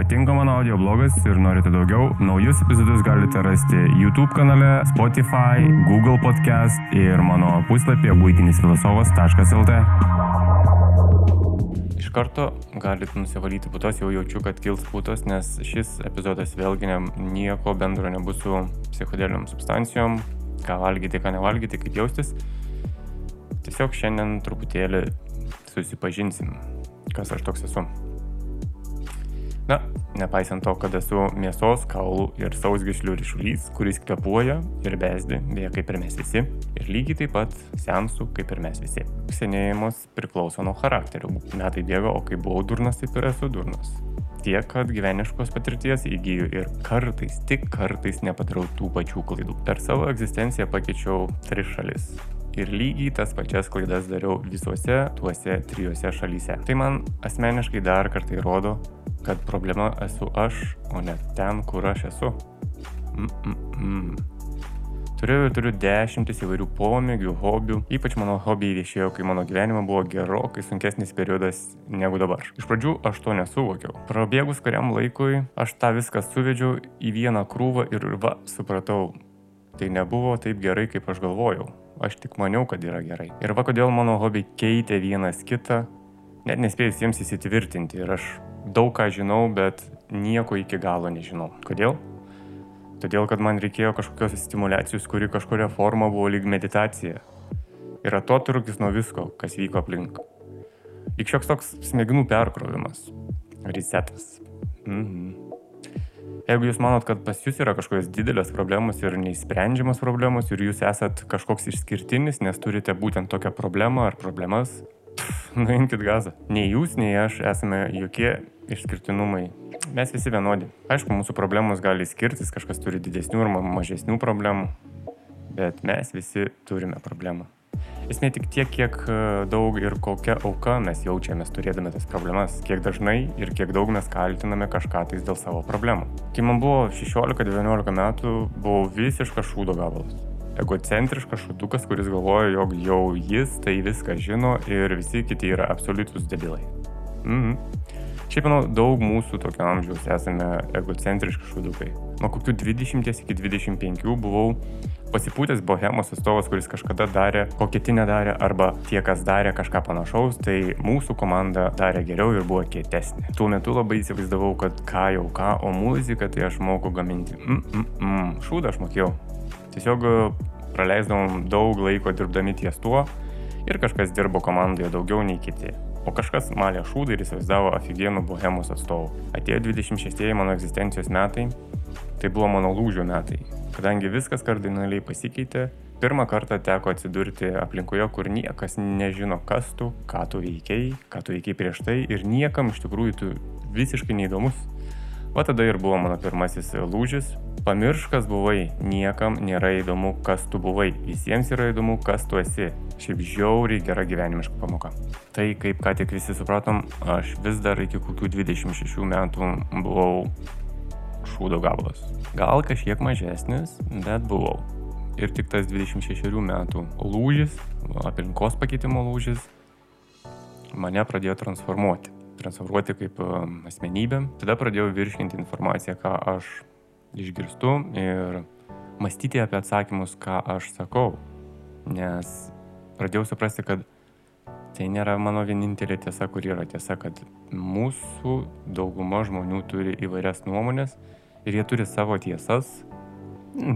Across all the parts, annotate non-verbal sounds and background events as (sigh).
Patinka mano audio blogas ir norite daugiau, naujus epizodus galite rasti YouTube kanale, Spotify, Google podcast ir mano puslapyje būtinisfilosofas.lt. Iš karto galite nusivalyti putos, jau jaučiu, kad kils putos, nes šis epizodas vėlgi ne, nieko bendro nebus su psichodeliniam substancijom, ką valgyti, ką nevalgyti, kaip jaustis. Tiesiog šiandien truputėlį susipažinsim, kas aš toks esu. Na, nepaisant to, kad esu mėsos, kaulų ir sausgišlių ryšulys, kuris kvepuoja ir besdi, beje, kaip ir mes visi, ir lygiai taip pat sensų, kaip ir mes visi. Senėjimas priklauso nuo charakterio. Metai bėga, o kai buvau durnas, taip ir esu durnas. Tiek, kad gyveniškos patirties įgyju ir kartais, tik kartais nepadarau tų pačių klaidų. Per savo egzistenciją pakeičiau tris šalis ir lygiai tas pačias klaidas dariau visuose tuose trijose šalyse. Tai man asmeniškai dar kartą įrodo, kad problema esu aš, o ne ten, kur aš esu. Mm-mm-mm. Turiu, turiu dešimtis įvairių pomėgių, hobių. Ypač mano hobiai viešėjo, kai mano gyvenime buvo gerokai sunkesnis periodas negu dabar. Iš pradžių aš to nesuvokiau. Prabėgus kuriam laikui aš tą viską suvedžiau į vieną krūvą ir va, supratau, tai nebuvo taip gerai, kaip aš galvojau. Aš tik maniau, kad yra gerai. Ir va kodėl mano hobiai keitė vienas kitą, net nespėjus jiems įsitvirtinti. Ir aš daug ką žinau, bet nieko iki galo nežinau. Kodėl? Todėl, kad man reikėjo kažkokios stimulacijos, kuri kažkuria forma buvo lyg meditacija. Ir atotrukis nuo visko, kas vyko aplink. Lyg šioks toks smegenų perkrovimas. Resetas. Mhm. Jeigu jūs manot, kad pas jūs yra kažkokios didelės problemos ir neįsprendžiamas problemos ir jūs esat kažkoks išskirtinis, nes turite būtent tokią problemą ar problemas, nuimkit gazą. Nei jūs, nei aš esame jokie išskirtinumai. Mes visi vienodi. Aišku, mūsų problemos gali skirtis, kažkas turi didesnių ar mažesnių problemų, bet mes visi turime problemą. Esmė tik tiek, kiek e, daug ir kokia auka mes jaučiamės turėdami tas problemas, kiek dažnai ir kiek daug mes kaltiname kažką tais dėl savo problemų. Kai man buvo 16-19 metų, buvau visiškas šūdo gabalas egocentriškas šutukas, kuris galvoja, jog jau jis tai viską žino ir visi kiti yra absoliutus debilai. Mhm. Šiaip manau, daug mūsų tokio amžiaus esame egocentriški šudukai. Nuo kokių 20 iki 25 buvau pasipūtęs bohemos atstovas, kuris kažkada darė, ko kiti nedarė, arba tie, kas darė kažką panašaus, tai mūsų komanda darė geriau ir buvo kietesnė. Tuo metu labai įsivaizdavau, kad ką jau ką, o muziką tai aš moku gaminti. Mm, mm, mm. Šūdą aš mokėjau. Tiesiog praleisdavom daug laiko dirbdami ties tuo ir kažkas dirbo komandoje daugiau nei kiti. O kažkas malė šūdą ir įsivaizdavo aфиgenų bohemos atstovų. Atėjo 26 mano egzistencijos metai, tai buvo mano lūžio metai. Kadangi viskas kardinaliai pasikeitė, pirmą kartą teko atsidurti aplinkoje, kur niekas nežino, kas tu, ką tu veikiai, ką tu veikiai prieš tai ir niekam iš tikrųjų tu visiškai neįdomus. O tada ir buvo mano pirmasis lūžis. Pamiršk, kas buvai, niekam nėra įdomu, kas tu buvai, visiems yra įdomu, kas tu esi. Šiaip žiauriai gera gyvenimiška pamoka. Tai kaip ką tik visi supratom, aš vis dar iki kokių 26 metų buvau šūdo gabalas. Gal kažkiek mažesnis, bet buvau. Ir tik tas 26 metų lūžis, aplinkos pakeitimo lūžis, mane pradėjo transformuoti transformuoti kaip um, asmenybę. Tada pradėjau virškinti informaciją, ką aš išgirstu ir mąstyti apie atsakymus, ką aš sakau. Nes pradėjau suprasti, kad tai nėra mano vienintelė tiesa, kur yra tiesa, kad mūsų dauguma žmonių turi įvairias nuomonės ir jie turi savo tiesas,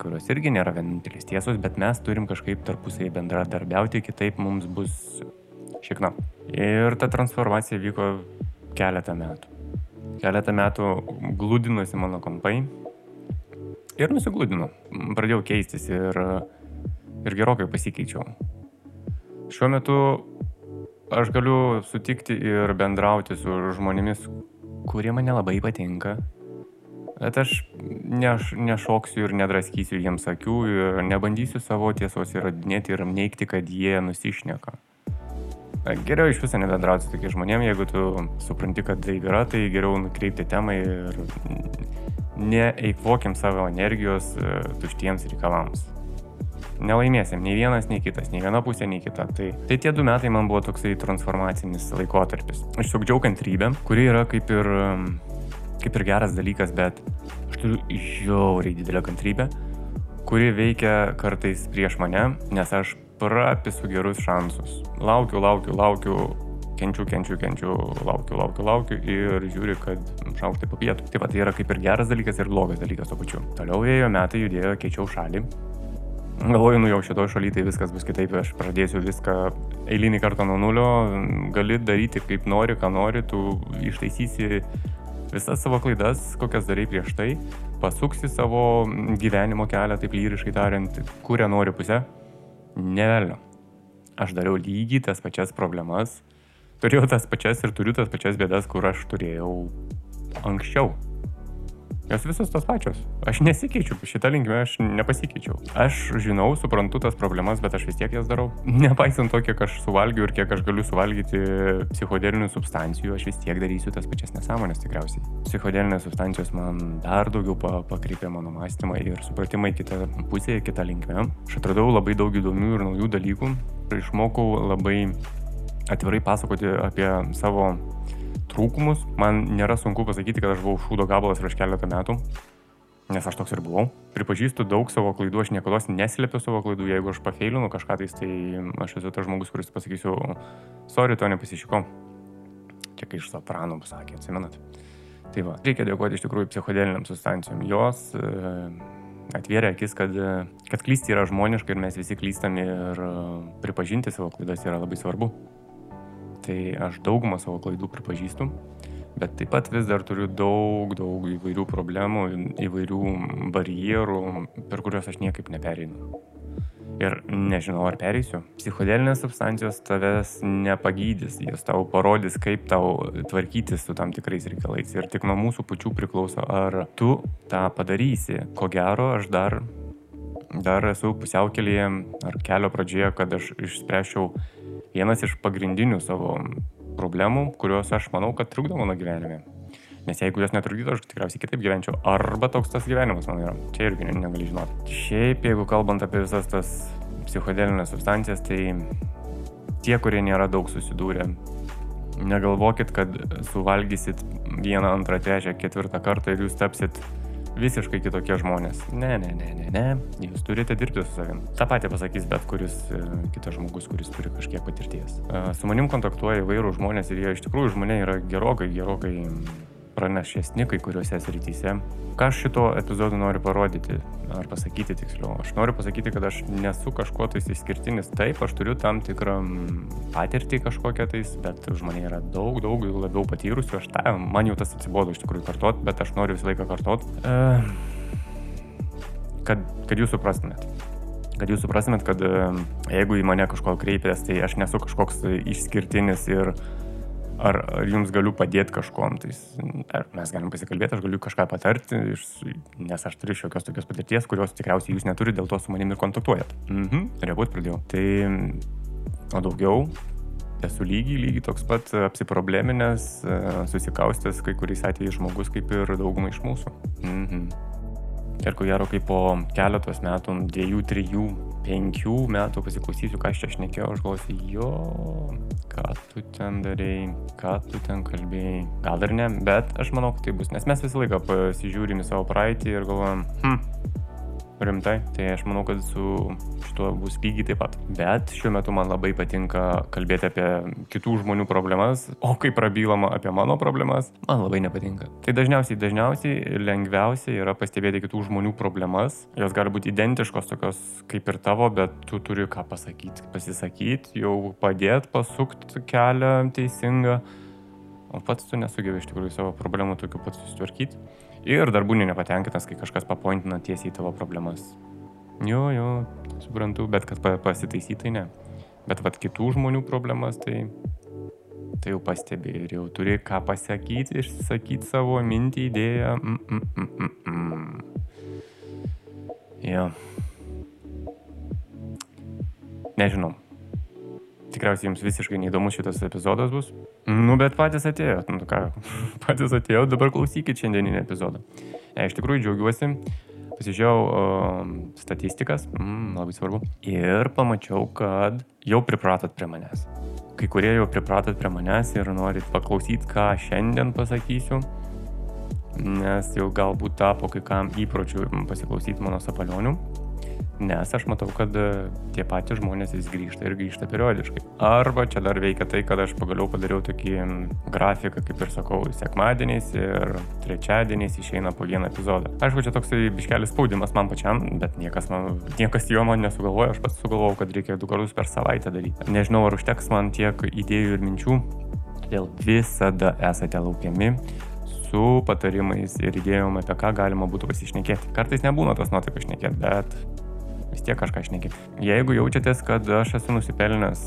kurios irgi nėra vienintelės tiesos, bet mes turim kažkaip tarpusai bendradarbiauti, kitaip mums bus šikna. Ir ta transformacija vyko keletą metų. Keletą metų glūdinosi mano kampai ir nusiglūdinu. Pradėjau keistis ir, ir gerokai pasikeičiau. Šiuo metu aš galiu sutikti ir bendrauti su žmonėmis, kurie man nelabai patinka. Bet aš neš, nešoksiu ir nedraskysiu jiems akių ir nebandysiu savo tiesos įrodinėti ir neikti, kad jie nusišneka. Geriau iš viso nebendrauti su tokiais žmonėmis, jeigu tu supranti, kad tai yra, tai geriau nukreipti temą ir neeikvokim savo energijos e, tuštiems reikalams. Nelaimėsim nei vienas, nei kitas, nei viena pusė, nei kita. Tai, tai tie du metai man buvo toksai transformacinis laikotarpis. Aš sugdžiau kantrybę, kuri yra kaip ir, kaip ir geras dalykas, bet aš turiu žiauriai didelę kantrybę, kuri veikia kartais prieš mane, nes aš prapisu gerus šansus. Laukiu, laukiu, laukiu, kenčiu, kenčiu, kenčiu, laukiu, laukiu, laukiu ir žiūri, kad šaukti po pietų. Taip pat tai yra kaip ir geras dalykas ir blogas dalykas to pačiu. Toliau ėjo metai, judėjo, keičiau šalį. Galvoju, nu jau šitoje šalyje tai viskas bus kitaip, aš pradėsiu viską eilinį kartą nuo nulio, gali daryti kaip nori, ką nori, tu ištaisysi visas savo klaidas, kokias darai prieš tai, pasuksi savo gyvenimo kelią, taip lyriškai tariant, kurią nori pusę. Nevelnio. Aš dariau lygiai tas pačias problemas, turėjau tas pačias ir turiu tas pačias bėdas, kur aš turėjau anksčiau. Jos visos tos pačios. Aš nesikeičiu, šitą linkmę aš nepasikeičiau. Aš žinau, suprantu tas problemas, bet aš vis tiek jas darau. (laughs) Nepaisant to, kiek aš suvalgiu ir kiek aš galiu suvalgyti psichodelinių substancijų, aš vis tiek darysiu tas pačias nesąmonės tikriausiai. Psichodelinės substancijos man dar daugiau pakreipė mano mąstymą ir supratimą į kitą pusę, į kitą linkmę. Aš atradau labai daug įdomių ir naujų dalykų. Išmokau labai atvirai pasakoti apie savo trūkumus. Man nėra sunku pasakyti, kad aš buvau šūdo gabalas prieš keletą metų, nes aš toks ir buvau. Pripažįstu daug savo klaidų, aš niekada neslėpiu savo klaidų, jeigu aš pafeilinu kažką tais, tai aš esu tas žmogus, kuris pasakysiu, sorry, to nepasišykau. Čia kai iš sopranų pasakė, atsimenat. Tai va, reikia dėkoti iš tikrųjų psichodeliniam substancijom. Jos e, atvėrė akis, kad, kad klysti yra žmoniška ir mes visi klystame ir e, pripažinti savo klaidas yra labai svarbu tai aš daugumą savo klaidų pripažįstu, bet taip pat vis dar turiu daug, daug įvairių problemų, įvairių barjerų, per kuriuos aš niekaip nepereinu. Ir nežinau, ar pereisiu. Psichodelinės substancijos tavęs nepagydys, jos tau parodys, kaip tau tvarkytis su tam tikrais reikalais. Ir tik nuo mūsų pačių priklauso, ar tu tą padarysi. Ko gero, aš dar, dar esu pusiaukelėje ar kelio pradžioje, kad aš išspręšiau vienas iš pagrindinių savo problemų, kurios aš manau, kad trukdo mano gyvenime. Nes jeigu jos netrukdytų, aš tikriausiai kitaip gyvenčiau. Arba toks tas gyvenimas mano yra. Čia irgi negali žinoti. Šiaip, jeigu kalbant apie visas tas psichodelinės substancijas, tai tie, kurie nėra daug susidūrę, negalvokit, kad suvalgysit vieną, antrą, trečią, ketvirtą kartą ir jūs tapsit visiškai kitokie žmonės. Ne, ne, ne, ne, ne. Jūs turite dirbti su savim. Ta pati pasakys bet kuris e, kitas žmogus, kuris turi kažkiek patirties. E, su manim kontaktuoja įvairių žmonės ir jie iš tikrųjų už mane yra gerokai, gerokai pranašesni kai kuriuose srityse. Ką aš šito epizodu noriu parodyti, ar pasakyti tiksliau? Aš noriu pasakyti, kad aš nesu kažkuo tais išskirtinis. Taip, aš turiu tam tikrą patirtį kažkokią tais, bet už mane yra daug, daug labiau patyrusių. Aš tą, man jau tas atsibodo iš tikrųjų kartot, bet aš noriu visą laiką kartot. Uh, kad, kad jūs suprastumėt kad jūs suprastumėt, kad jeigu į mane kažko kreipėtės, tai aš nesu kažkoks išskirtinis ir ar, ar jums galiu padėti kažkom, tai ar mes galim pasikalbėti, aš galiu kažką patarti, nes aš turiu šiokios tokios patirties, kurios tikriausiai jūs neturite, dėl to su manimi ir kontaktuojat. Mhm, reaguot pradėjau. Tai, o daugiau, esu lygiai, lygiai toks pat apsiprobleminės, susikaustęs kai kuriais atvejais žmogus kaip ir dauguma iš mūsų. Mhm. Ir ko gero, kai po keletos metų, dviejų, trijų, penkių metų pasiklausysiu, ką aš čia šnekėjau, aš galvosiu, jo, ką tu ten darėjai, ką tu ten kalbėjai. Gal ir ne, bet aš manau, kad tai bus, nes mes visą laiką pasižiūrim į savo praeitį ir galvojam, hm, rimtai, tai aš manau, kad su šituo bus lygiai taip pat. Bet šiuo metu man labai patinka kalbėti apie kitų žmonių problemas, o kai prabylama apie mano problemas, man labai nepatinka. Tai dažniausiai, dažniausiai lengviausia yra pastebėti kitų žmonių problemas. Jos gali būti identiškos tokios kaip ir tavo, bet tu turi ką pasakyti, pasisakyti, jau padėti pasukti kelią teisingą, o pats tu nesugebė iš tikrųjų savo problemų tokiu pat susitvarkyti. Ir dar būni nepatenkintas, kai kažkas papointina tiesiai tavo problemas. Jo, jo, suprantu, bet kad pasitaisytai ne. Bet vad kitų žmonių problemas, tai, tai jau pastebi ir jau turi ką pasakyti, išsakyti savo mintį, idėją. Mm, mm, mm, mm, mm. Jo. Nežinau tikriausiai jums visiškai neįdomus šitas epizodas bus. Nu, bet patys atėjot, nu ką, (laughs) patys atėjot, dabar klausykit šiandieninį epizodą. Ne, iš tikrųjų džiaugiuosi, pasižiūrėjau uh, statistikas, mm, labai svarbu, ir pamačiau, kad jau pripratot prie manęs. Kai kurie jau pripratot prie manęs ir norit paklausyti, ką šiandien pasakysiu. nes jau galbūt tapo kai kam įpročių pasiklausyti mano sapalionių nes aš matau, kad e, tie patys žmonės vis grįžta ir grįžta periodiškai. Arba čia dar veikia tai, kad aš pagaliau padariau tokį grafiką, kaip ir sakau, sekmadieniais ir trečiadieniais išeina po vieną epizodą. Aišku, čia toksai biškelis spaudimas man pačiam, bet niekas, man, niekas jo man nesugalvojo, aš pats sugalvojau, kad reikia du kartus per savaitę daryti. Nežinau, ar užteks man tiek idėjų ir minčių, todėl visada esate laukiami su patarimais ir idėjom, apie ką galima būtų pasišnekėti. Kartais nebūna tos nuotaikos šnekėti, bet vis tiek kažką šneki. Jeigu jaučiatės, kad aš esu nusipelnęs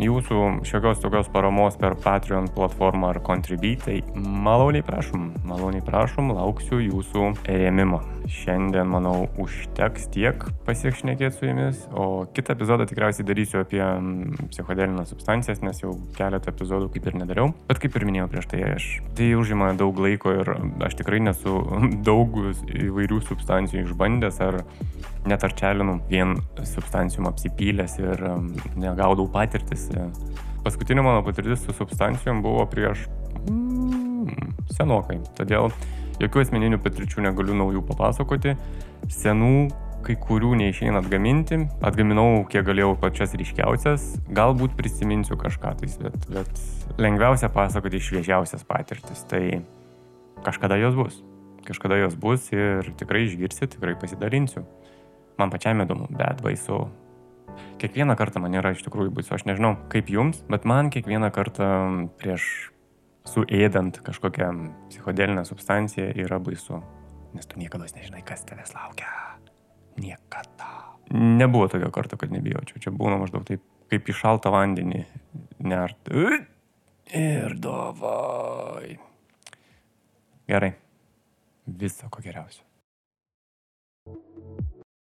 jūsų šiokios tokios paramos per Patreon platformą ar Contribui, tai maloniai prašom, maloniai prašom, lauksiu jūsų rėmimo. Šiandien, manau, užteks tiek pasiekšnekėti su jumis, o kitą epizodą tikriausiai darysiu apie mm, psichodelinės substancijas, nes jau keletą epizodų kaip ir nedariau. Bet kaip ir minėjau prieš tai, aš tai užima daug laiko ir aš tikrai nesu (laughs) daug įvairių substancijų išbandęs ar net arčelinu vien substancijom apsipylęs ir mm, negaudau patirtis. Paskutinė mano patirtis su substancijom buvo prieš mm, senokai. Todėl Jokių asmeninių patirčių negaliu naujų papasakoti. Senų kai kurių neišeina atgaminti. Atgaminau, kiek galėjau pačias ryškiausias. Galbūt prisiminsiu kažką tais, bet, bet lengviausia pasakoti šviežiausias patirtis. Tai kažkada jos bus. Kažkada jos bus ir tikrai išgirsit, tikrai pasidalinsiu. Man pačiam įdomu, bet baisu. Kiekvieną kartą man yra iš tikrųjų baisu. Aš nežinau kaip jums, bet man kiekvieną kartą prieš suėdant kažkokią psichodelinę substanciją yra baisu, nes tu niekada nežinai, kas tavęs laukia. Niekada. Nebuvo tokio karto, kad nebijočiau. Čia būna maždaug taip, kaip į šaltą vandenį nert. Ir davai. Gerai. Viso ko geriausio.